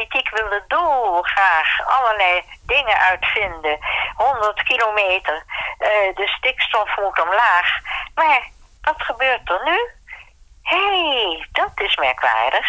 politiek wilde dolgraag allerlei dingen uitvinden. 100 kilometer, uh, de stikstof moet omlaag. Maar wat gebeurt er nu? Hé, hey, dat is merkwaardig.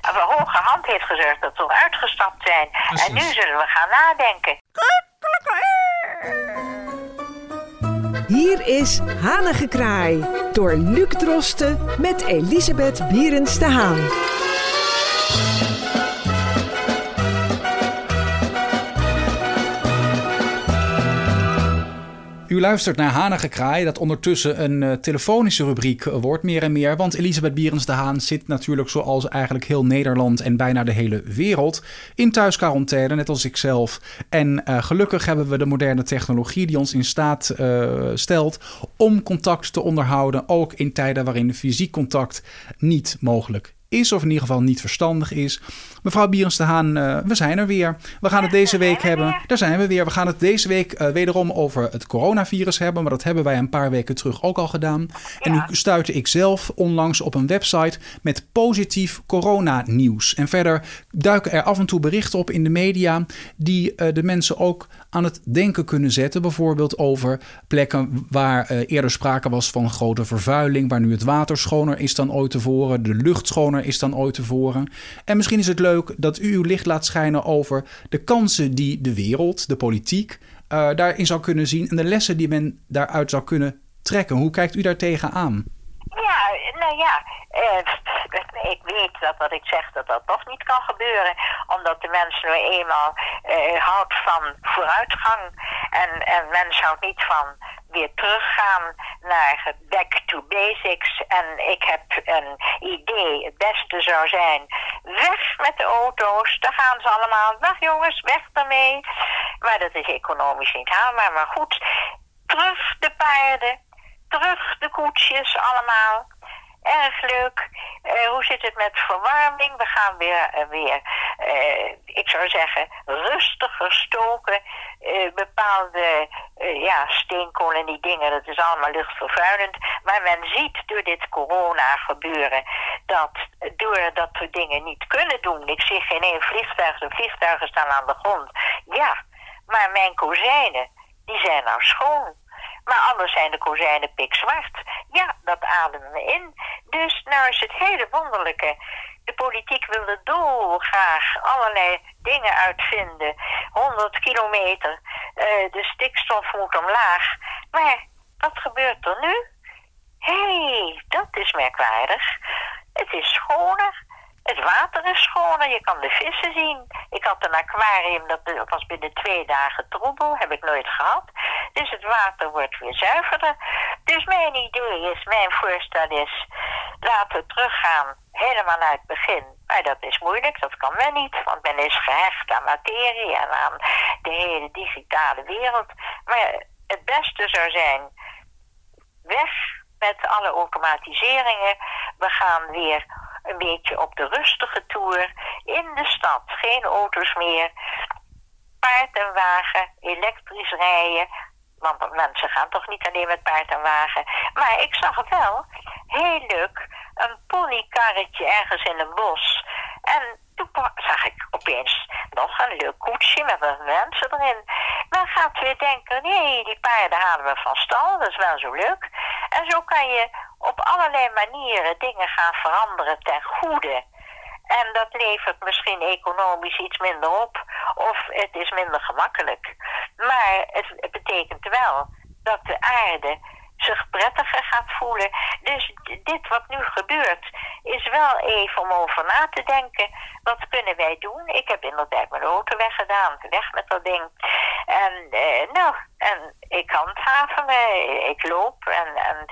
De hoge hand heeft gezegd dat we uitgestapt zijn. En nu zullen we gaan nadenken. Hier is Hanengekraai door Luc Drosten met Elisabeth Bierens de Haan. U luistert naar Hanengekraai, dat ondertussen een uh, telefonische rubriek wordt, meer en meer. Want Elisabeth Bierens de Haan zit natuurlijk zoals eigenlijk heel Nederland en bijna de hele wereld in thuisquarantaine, net als ikzelf. En uh, gelukkig hebben we de moderne technologie die ons in staat stelt om contact te onderhouden, ook in tijden waarin fysiek contact niet mogelijk is, of in ieder geval niet verstandig is. Mevrouw Bierens de Haan, uh, we zijn er weer. We gaan het deze week hebben. Daar zijn we weer. We gaan het deze week uh, wederom over het coronavirus hebben. Maar dat hebben wij een paar weken terug ook al gedaan. En nu stuitte ik zelf onlangs op een website met positief coronanieuws. En verder duiken er af en toe berichten op in de media die uh, de mensen ook aan het denken kunnen zetten. Bijvoorbeeld over plekken waar eerder sprake was van grote vervuiling. Waar nu het water schoner is dan ooit tevoren. De lucht schoner is dan ooit tevoren. En misschien is het leuk dat u uw licht laat schijnen over de kansen die de wereld, de politiek, uh, daarin zou kunnen zien en de lessen die men daaruit zou kunnen trekken. Hoe kijkt u daar tegenaan? Ja, nou ja, uh, ik weet dat wat ik zeg, dat dat toch niet kan gebeuren. Omdat de mens nu eenmaal uh, houdt van vooruitgang. En, en mens houdt niet van weer teruggaan naar back to basics. En ik heb een idee. Het beste zou zijn, weg met de auto's. Daar gaan ze allemaal. Dag jongens, weg ermee. Maar dat is economisch niet haalbaar. Maar goed, terug de paarden. Terug de koetsjes allemaal erg leuk. Uh, hoe zit het met verwarming? We gaan weer, uh, weer uh, ik zou zeggen, rustiger stoken. bepaalde ja, steenkool en die dingen, dat is allemaal luchtvervuilend. Maar men ziet door dit corona gebeuren dat doordat we dingen niet kunnen doen. Ik zie geen één vliegtuig, de vliegtuigen staan aan de grond. Ja, maar mijn kozijnen, die zijn nou schoon. Maar anders zijn de kozijnen pikzwart. Ja, dat ademen we in. Dus nou is het hele wonderlijke. De politiek wilde dolgraag allerlei dingen uitvinden. 100 kilometer. Uh, de stikstof moet omlaag. Maar wat gebeurt er nu? Hé, hey, dat is merkwaardig. Het is schoner. Het water is schoner, je kan de vissen zien. Ik had een aquarium, dat was binnen twee dagen troebel, heb ik nooit gehad. Dus het water wordt weer zuiverder. Dus mijn idee is, mijn voorstel is, laten we teruggaan helemaal naar het begin. Maar dat is moeilijk, dat kan men niet, want men is gehecht aan materie en aan de hele digitale wereld. Maar het beste zou zijn, weg met alle automatiseringen. We gaan weer een beetje op de rustige toer in de stad. Geen auto's meer. Paard en wagen, elektrisch rijden. Want mensen gaan toch niet alleen met paard en wagen. Maar ik zag wel, heel leuk, een ponykarretje ergens in een bos. En toen zag ik opeens nog een leuk koetsje met wat mensen erin. Dan gaat weer denken, nee, die paarden halen we van stal, dat is wel zo leuk. En zo kan je op allerlei manieren dingen gaan veranderen ten goede. En dat levert misschien economisch iets minder op, of het is minder gemakkelijk. Maar het, betekent wel dat de aarde zich prettiger gaat voelen. Dus dit wat nu gebeurt, is wel even om over na te denken. Wat kunnen wij doen? Ik heb inderdaad mijn auto weggedaan. Weg met dat ding. En eh, nou, en ik handhaven me. Ik loop en, en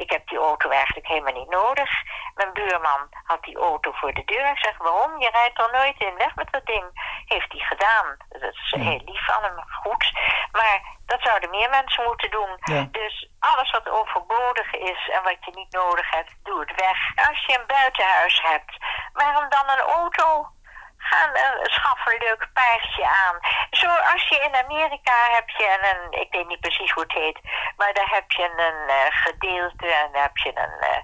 ik heb die auto eigenlijk helemaal niet nodig. Mijn buurman had die auto voor de deur. Ik zeg, waarom? Je rijdt er nooit in. Weg met dat ding. Heeft hij gedaan. Dat is heel lief van hem. Goed. Maar dat zouden meer mensen moeten doen. Ja. Dus alles wat overbodig is en wat je niet nodig hebt, doe het weg. Als je een buitenhuis hebt, waarom dan een auto? Ga schaf een leuk paardje aan. Zoals je in Amerika heb je een, ik weet niet precies hoe het heet, maar daar heb je een uh, gedeelte en daar heb je een, uh,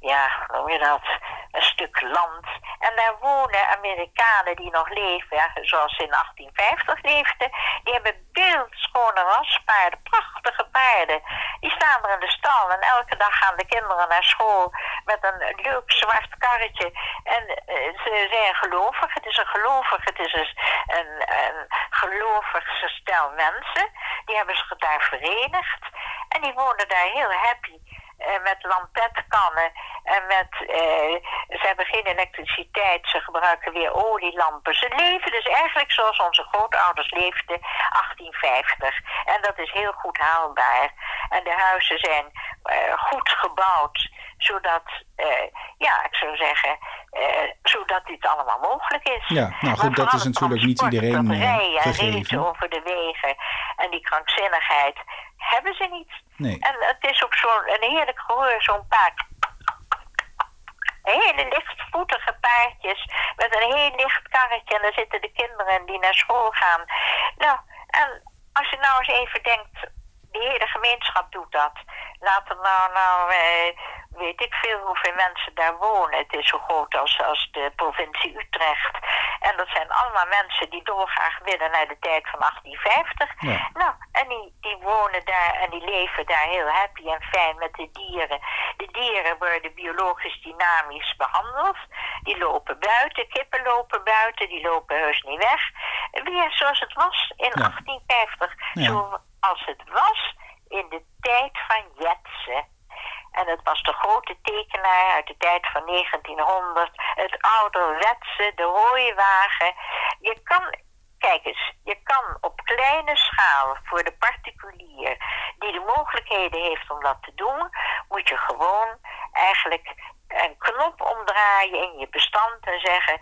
ja, hoe noem je dat, een stuk land. En daar wonen Amerikanen die nog leven, zoals ze in 1850 leefden. Die hebben beeldschone raspaarden, prachtige Die staan er in de stal en elke dag gaan de kinderen naar school met een leuk zwart karretje. En uh, ze zijn gelovig. Het is een gelovig, het is een gelovig stel mensen. Die hebben zich daar verenigd. En die wonen daar heel happy. Uh, met lampetkannen en met, ze hebben geen elektriciteit, ze gebruiken weer olielampen. Ze leven dus eigenlijk zoals onze grootouders leefden 1850. En dat is heel goed haalbaar. En de huizen zijn uh, goed gebouwd, zodat, ja, ik zou zeggen, zodat dit allemaal mogelijk is. Ja, nou goed, dat is natuurlijk niet iedereen uh, rijden en over de wegen en die krankzinnigheid hebben ze niet. Nee. En het is ook zo'n heerlijk gehoor, zo'n paard. Hele lichtvoetige paardjes met een heel licht karretje. En daar zitten de kinderen die naar school gaan. Nou, en als je nou eens even denkt, de hele gemeenschap doet dat. Laat er nou, nou eh, weet ik veel hoeveel mensen daar wonen. Het is zo groot als, als de provincie Utrecht. En dat zijn allemaal mensen die dolgraag willen naar de tijd van 1850. Ja. Nou, en die, die wonen daar en die leven daar heel happy en fijn met de dieren. De dieren worden biologisch dynamisch behandeld. Die lopen buiten, kippen lopen buiten, die lopen heus niet weg. Weer zoals het was in Ja. 1850. Ja. Zoals het was in de tijd van Jetsen. En het was de grote tekenaar uit de tijd van 1900. Het ouderwetse, de hooiwagen. Je kan, kijk eens, je kan op kleine schaal voor de particulier die de mogelijkheden heeft om dat te doen, moet je gewoon eigenlijk een knop omdraaien in je bestand en zeggen: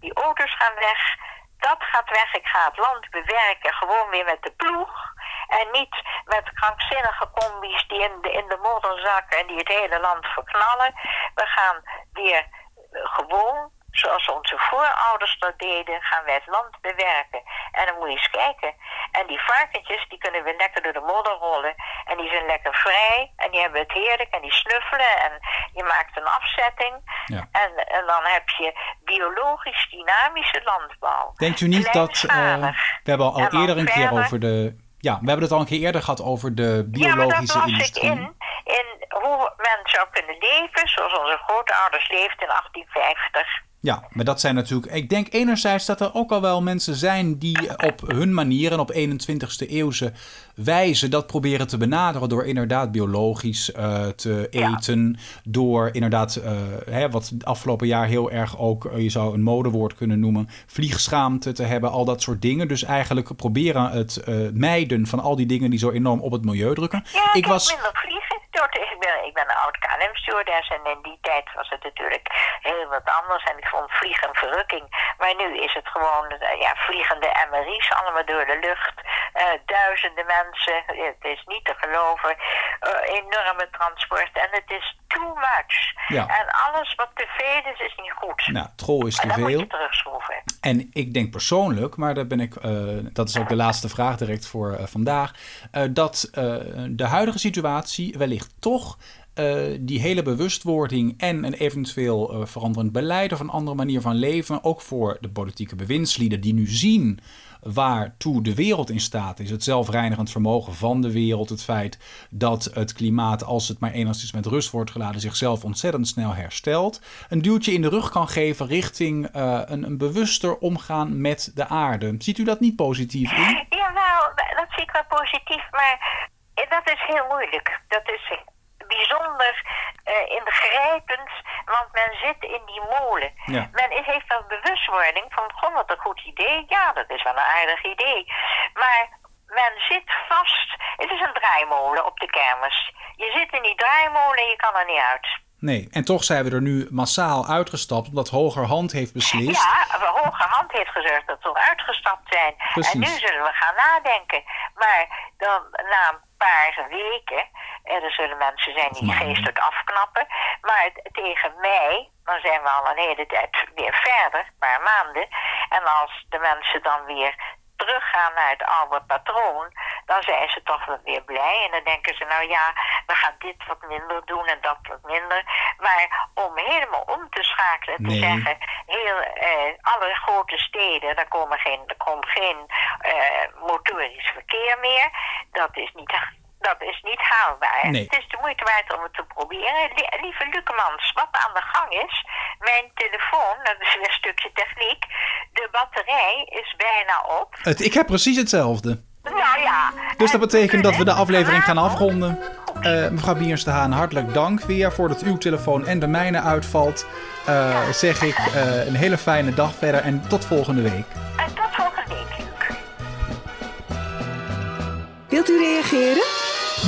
die auto's gaan weg. Dat gaat weg. Ik ga het land bewerken gewoon weer met de ploeg. En niet met krankzinnige combi's die in de, in de modder zakken en die het hele land verknallen. We gaan weer eh, gewoon, zoals onze voorouders dat deden, gaan wij het land bewerken. En dan moet je eens kijken. En die varkentjes, die kunnen we lekker door de modder rollen. En die zijn lekker vrij. En die hebben het heerlijk. En die snuffelen. En je maakt een afzetting. Ja. En, en dan heb je biologisch dynamische landbouw. Denkt u niet dat... eh, we hebben al En eerder een keer over de... Ja, we hebben het al een keer eerder gehad over de Ja, biologische ik industrie. in, in hoe men zou kunnen leven zoals onze grootouders leefden in 1850. Ja, maar dat zijn natuurlijk. Ik denk enerzijds dat er ook al wel mensen zijn die op hun manier en op 21ste eeuwse wijze dat proberen te benaderen door inderdaad biologisch eh, te Ja. eten. Door inderdaad, eh, hè, wat afgelopen jaar heel erg ook, eh, je zou een modewoord kunnen noemen, vliegschaamte te hebben, al dat soort dingen. Dus eigenlijk proberen het mijden van al die dingen die zo enorm op het milieu drukken. Ja, ik was. minder vliegen. Door te- Ik ben, een oud KLM-stewardess en in die tijd was het natuurlijk heel wat anders. En ik vond vliegen een verrukking. Maar nu is het gewoon eh, ja, vliegende MRI's, allemaal door de lucht. Eh, duizenden mensen, het is niet te geloven. Eh, enorme transport en het is too much. Ja. En alles wat te veel is, is niet goed. Nou, trol is te en dan moet veel. En ik denk persoonlijk, maar daar ben ik, eh, dat is ook de laatste vraag direct voor eh, vandaag, eh, dat de huidige situatie wellicht toch eh, die hele bewustwording en een eventueel eh, veranderend beleid of een andere manier van leven, ook voor de politieke bewindslieden die nu zien waartoe de wereld in staat is. Het zelfreinigend vermogen van de wereld. Het feit dat het klimaat, als het maar enigszins met rust wordt geladen, zichzelf ontzettend snel herstelt. Een duwtje in de rug kan geven richting eh, een, een bewuster omgaan met de aarde. Ziet u dat niet positief in? Jawel, dat zie ik wel positief, maar dat is heel moeilijk. Dat is bijzonder eh, ingrijpend, want men zit in die molen. Ja. Men is, heeft wel bewustwording van, goh, wat een goed idee. Ja, dat is wel een aardig idee. Maar men zit vast. Het is een draaimolen op de kermis. Je zit in die draaimolen en je kan er niet uit. Nee, en toch zijn we er nu massaal uitgestapt omdat Hogerhand heeft beslist. Ja, hoge hand heeft gezorgd dat we uitgestapt zijn. Precies. En nu zullen we gaan nadenken. Maar dan na een paar weken, en er zullen mensen zijn die geestelijk afknappen. Maar tegen mei, dan zijn we al een hele tijd weer verder, een paar maanden. En als de mensen dan weer teruggaan naar het oude patroon, dan zijn ze toch wel weer blij. En dan denken ze, nou ja, we gaan dit wat minder doen en dat wat minder. Maar om helemaal om te schakelen, te zeggen, heel, eh, alle grote steden, daar, komen geen, er komt geen eh, motorisch verkeer meer. Dat is niet dat is niet haalbaar. Nee. Het is de moeite waard om het te proberen. Lie- lieve Lukemans, wat aan de gang is, mijn telefoon, dat is weer een stukje techniek, de batterij is bijna op. Het, ik heb precies hetzelfde. Nou ja. Dus dat en betekent dat we de aflevering gaan vanavond- afronden. Eh, mevrouw Biers de Haan, hartelijk dank weer voordat uw telefoon en de mijne uitvalt. Eh, zeg ik eh, een hele fijne dag verder en tot volgende week. En tot volgende week, Luc. Wilt u reageren?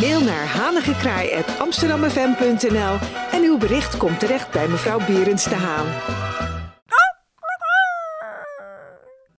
Mail naar hanigekraai.amsterdamfm.nl en uw bericht komt terecht bij mevrouw Berends de Haan.